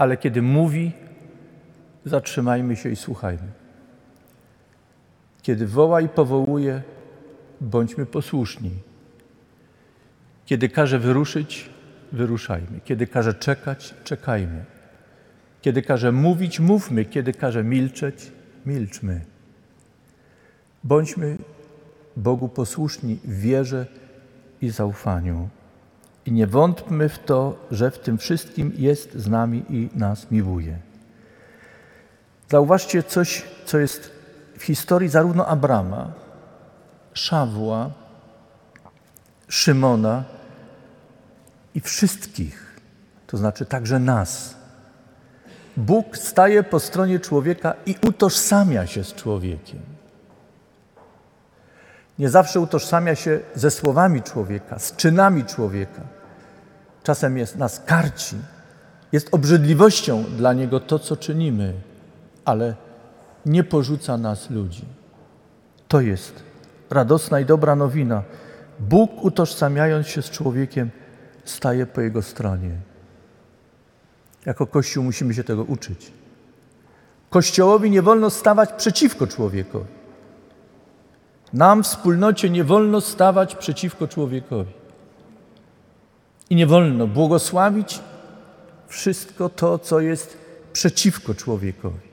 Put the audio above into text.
ale kiedy mówi, zatrzymajmy się i słuchajmy. Kiedy woła i powołuje, bądźmy posłuszni. Kiedy każe wyruszyć, wyruszajmy. Kiedy każe czekać, czekajmy. Kiedy każe mówić, mówmy. Kiedy każe milczeć, milczmy. Bądźmy Bogu posłuszni w wierze i zaufaniu. I nie wątpmy w to, że w tym wszystkim jest z nami i nas miłuje. Zauważcie coś, co jest w historii zarówno Abrama, Szawła, Szymona i wszystkich, to znaczy także nas. Bóg staje po stronie człowieka i utożsamia się z człowiekiem. Nie zawsze utożsamia się ze słowami człowieka, z czynami człowieka. Czasem jest nas karci. Jest obrzydliwością dla niego to, co czynimy, ale nie porzuca nas ludzi. To jest radosna i dobra nowina. Bóg, utożsamiając się z człowiekiem, staje po jego stronie. Jako Kościół musimy się tego uczyć. Kościołowi nie wolno stawać przeciwko człowiekowi. Nam w wspólnocie nie wolno stawać przeciwko człowiekowi. I nie wolno błogosławić wszystko to, co jest przeciwko człowiekowi.